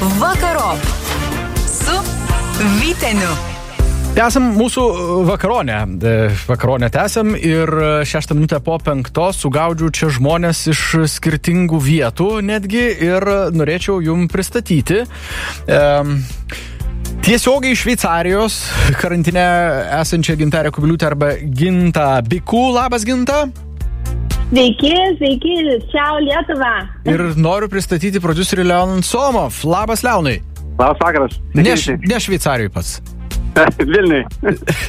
Vakarop su Vyteniu. Tęsam mūsų vakaronę. E, Vakaronę tęsam ir šeštą minutę po penktos sugaudžiu čia žmonės iš skirtingų vietų netgi ir norėčiau jum pristatyti. Um, Tiesiogiai iš Šveicarijos karantinę esančią gintarę Kubiliūtę arba Ginta Bikų. Labas, Ginta. Sveiki, sveiki, čia Lietuva. Ir noriu pristatyti producerį Leonan Somov. Labas, Leonai. Labas vakaras. Ne, ne Šveicarijoje pats. Vilniui.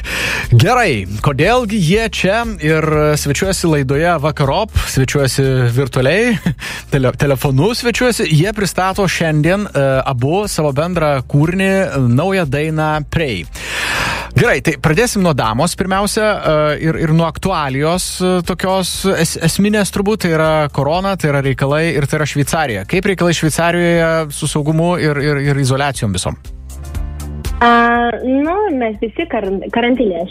Gerai, kodėlgi jie čia ir svečiuosi laidoje Vakarop, svečiuosi virtualiai, tele, telefonu svečiuosi, jie pristato šiandien uh, abu savo bendrą kūrinį, naują dainą Prei. Gerai, tai pradėsim nuo damos pirmiausia uh, ir, ir nuo aktualijos uh, tokios es, esminės turbūt, tai yra korona, tai yra reikalai ir tai yra Šveicarija. Kaip reikalai Šveicarijoje su saugumu ir, ir, ir izolacijom visom? Uh, nu, mes visi kar karantinė.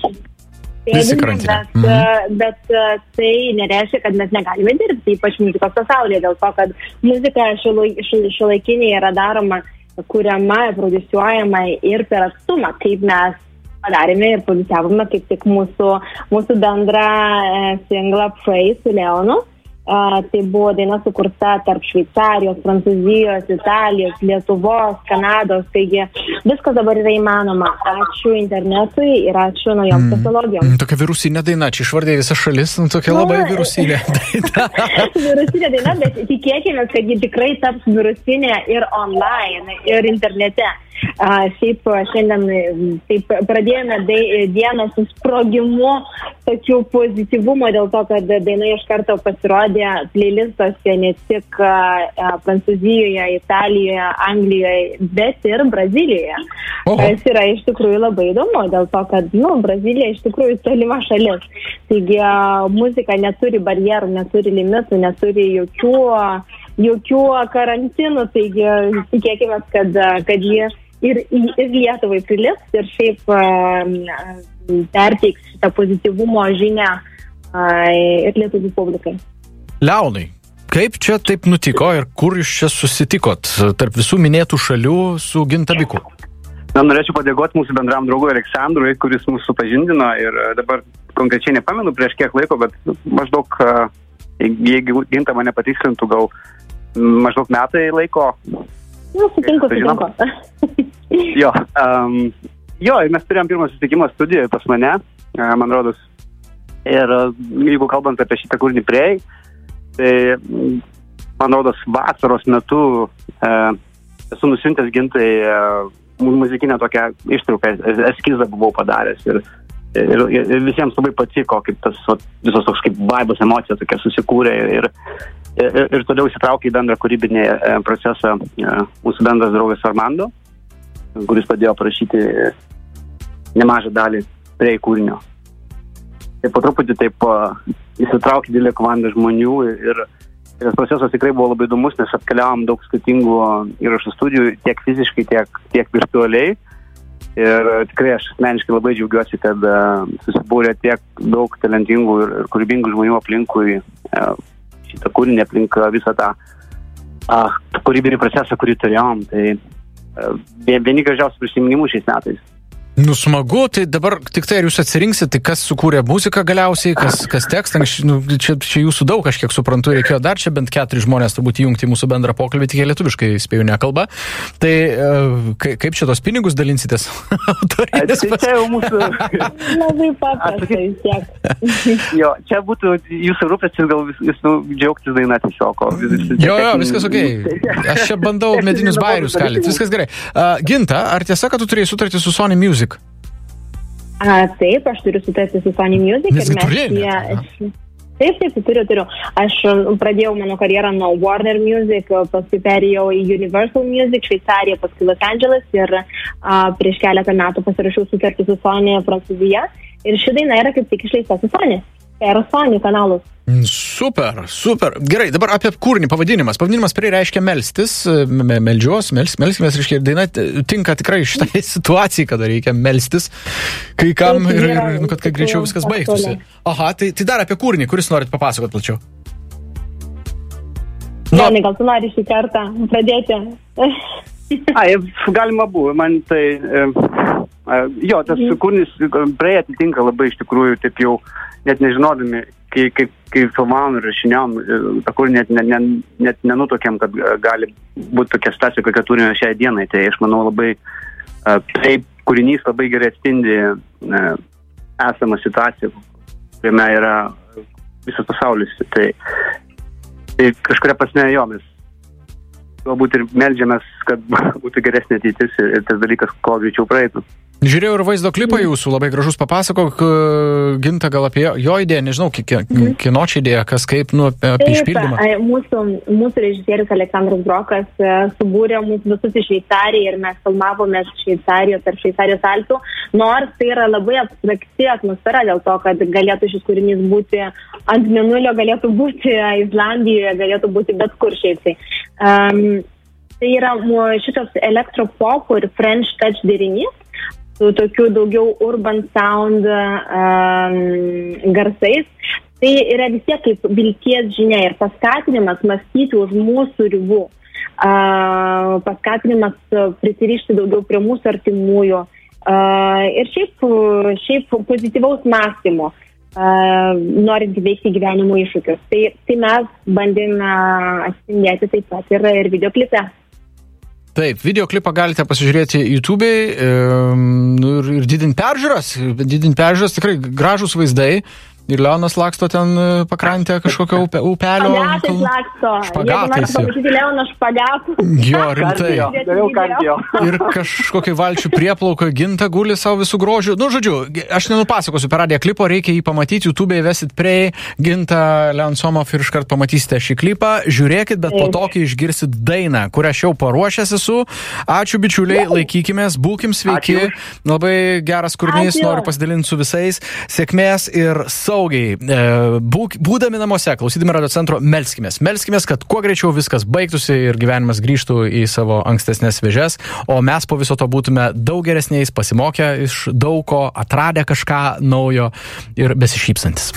Visi karantinė. Bet, mhm. uh, bet tai nereiškia, kad mes negalime dirbti, ypač muzikos pasaulyje, dėl to, kad muzika šiuolaikinė yra daroma, kuriama, producijuojama ir per atstumą, kaip mes padarėme ir produciavome kaip tik mūsų, mūsų bendrą e, singlą Pray su Leonu. Uh, tai buvo daina sukurta tarp Šveicarijos, Prancūzijos, Italijos, Lietuvos, Kanados, taigi viskas dabar yra įmanoma. Ačiū internetui ir ačiū naujom mm. technologijom. Mm, tokia virusinė daina, čia išvardė visą šalis, nu, tokia labai Nu, virusinė daina. virusinė daina, bet tikėkime, kad ji tikrai taps virusinė ir online, ir internete. A, šiaip šiandien taip, pradėjome dai, dieną su sprogimu, tokiu pozityvumo dėl to, kad daina iš karto pasirodė playlistuose ne tik a, Prancūzijoje, Italijoje, Anglijoje, bet ir Brazilijoje. Tas yra iš tikrųjų labai įdomu, dėl to, kad nu, Brazilija iš tikrųjų tolima šalis. Taigi a, muzika neturi barjerų, neturi limitų, neturi jokių, jokių karantinų, taigi tikėkime, kad, kad jie ir, ir Lietuvai prilips ir šiaip uh, perteiks šitą pozityvumo žinę ir Lietuvų publikai. Leonai, kaip čia taip nutiko ir kur jūs čia susitikot tarp visų minėtų šalių su Gintabiku? Na, norėčiau padėkoti mūsų bendram draugui Aleksandrui, kuris mūsų supažindino ir e, dabar konkrečiai nepamenu prieš kiek laiko, bet maždaug, e, jeigu ginta mane patikslintų, gal maždaug metai laiko. Nu, sutinku, sutinku. Jo, um, jo, mes turėjom pirmą susitikimą studijoje pas mane, e, man rodos. Ir e, jeigu kalbant apie šitą kūrinį prieai, tai man rodos vasaros metu e, esu nusintęs gintai mu- muzikinę tokią ištrauką, es- eskizą buvau padaręs. Ir, ir, ir visiems labai patiko, kaip tas vat, visos toks kaip vaibas, emocija tokia susikūrė. Ir, ir, ir toliau įsitraukė į bendrą kūrybinį e, procesą e, mūsų bendras draugas Armando, kuris padėjo parašyti nemažą dalį prie kūrinio. Tai po truputį taip a, įsitraukė didelė komanda žmonių ir, ir tas procesas tikrai buvo labai įdomus, nes atkeliavom daug skirtingų įrašų studijų, tiek fiziškai, tiek, tiek virtualiai. Ir tikrai aš asmeniškai labai džiaugiuosi, kad susibūrė tiek daug talentingų ir, ir kūrybingų žmonių aplinkui šitą kūrinį, aplink a, visą tą a, kūrybinį procesą, kurį turėjom. Tai a, vie- vieni gražiausių prisiminimų šiais metais. Nu smagu, tai dabar tik tai ar jūs atsirinksit, tai kas sukūrė muziką galiausiai, kas, kas tekstą, nu, čia, čia jūsų daug, aš kiek suprantu, reikėjo dar čia bent keturis žmonės turbūt įjungti į mūsų bendrą pokalbį, tik jie lietuviškai spėjau nekalba. Tai e, kai- kaip čia tos pinigus dalinsitės? Tai čia jau mūsų, Labai paprasta vis tiek. jo, čia būtų jūsų rūpestis gal vis nu, džiaugtis daina tiesiog. Jo, jo, viskas ok. Aš čia bandau medinius bairius kalyti. Viskas gerai. Uh, Ginta, ar tiesa, kad tu turėjai sutartį su Sony Music? A, taip, aš turiu sutartį su Sony Music mes turėjai jie. Taip, taip, turiu, turiu. Aš pradėjau mano karjerą nuo Warner Music, paskui perėjau į Universal Music, Šveicariją, paskui Los Angeles ir a, prieš keletą metų pasirašiau sutartį su Sony Prancūzija. Ir ši daina yra kaip tik išleista su Sony. Per Sony kanalus. Super, super. Gerai, dabar apie kūrinį pavadinimas. Pavadinimas prie reiškia melstis, me, meldžios, mels, melskimės, reiškia, daina tinka tikrai šitai situacijai, kada reikia melstis, kai kam ir, ir nu, kad, kad greičiau viskas baigtųsi. Aha, tai, tai dar apie kūrinį, kuris norit papasakoti plačiau. Nu, Jonai, gal tu nori šį kartą pradėti? Ai, galima buvo, man tai, e, e, jo, tas kūrinys praėjo atitinka labai iš tikrųjų, taip jau net nežinodami, kai, kai, kai filmavom ir rašiniom, tą kūrinį net, net, net, net nenutokėm, kad gali būti tokia situacija, kokią turime šiai dienai. Tai aš manau labai, taip, kūrinys labai gerai atspindi esamą situaciją, kuriame yra visas pasaulis. Tai, tai kažkuria prasme jo mes galbūt ir melžiamės, kad būtų geresnė ateitis ir, ir tas dalykas kuo greičiau praeitų. Žiūrėjau ir vaizdo klipą jūsų, labai gražus papasakok, ginta gal apie jo idėją, nežinau, kieno čia idėja, kas kaip, nu, apie Taip, išpildymą. e, Mūsų, mūsų režisierius Aleksandras Brokas e, subūrė mūsų visus į Šveicariją ir mes filmavome Šveicarijos ar Šveicarijos altų, nors tai yra labai abstrakti atmosfera dėl to, kad galėtų šis kūrinys būti ant minulio, galėtų būti Islandijoje, galėtų būti bet kur šiaip tai. Um, tai yra šitas elektropop ir French touch derinys su tokiu daugiau urban sound um, garsais. Tai yra vis tiek kaip vilties žinia ir paskatinimas mąstyti už mūsų ribų, uh, paskatinimas prisirišti daugiau prie mūsų artimųjų uh, ir šiaip, šiaip pozityvaus mąstymo. Uh, norint įveikti gyvenimo iššūkius. Tai, tai mes bandėme atspindėti taip pat ir, ir videoklipe. Taip, videoklipą galite pasižiūrėti YouTube'ai um, nu, ir, ir didinti peržiūras. Didinti peržiūras tikrai gražus vaizdai. Ir Leonas laksto ten e, pakrantę kažkokio upe, upelio. Špagatais kalnų. laksto. Špagatais pamatyti Leoną špagatų. Jo, rimtai. Kardio, dariau kardio. Ir kažkokia valčių prieplauka ginta guli savo visų grožių. Nu, žodžiu, aš nenupasakosiu per radiją klipo, reikia jį pamatyti, YouTube įvesit prie ginta Leonsomov ir iškart pamatysite šį klipą. Žiūrėkit, bet po to, kai išgirsit dainą, kurią aš jau paruošęs esu. Ačiū bičiuliai, laikykime, būkim sveiki. Ačiū. Labai geras kūrinys, Ačiū. noriu pasidalinti su visais. Sėkmės ir saugiai. E, Būk, būdami namuose, klausydami radio centro, melskimės. Melskimės, kad kuo greičiau viskas baigtųsi ir gyvenimas grįžtų į savo ankstesnės vėžes, o mes po viso to būtume daug geresniais, pasimokę iš daug ko, atradę kažką naujo ir besišypsantis.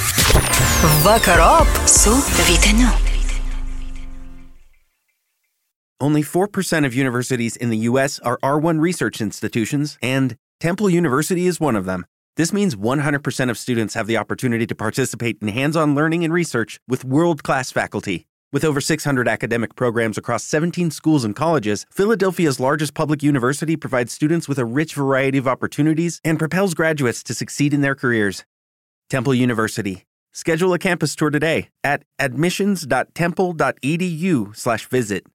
Vakarop su Vyteniu. Only 4% of universities in the U.S. are R1 research institutions, and Temple University is one of them. This means 100% of students have the opportunity to participate in hands on learning and research with world class faculty. With over 600 academic programs across 17 schools and colleges, Philadelphia's largest public university provides students with a rich variety of opportunities and propels graduates to succeed in their careers. Temple University. Schedule a campus tour today at admissions.temple.edu/visit.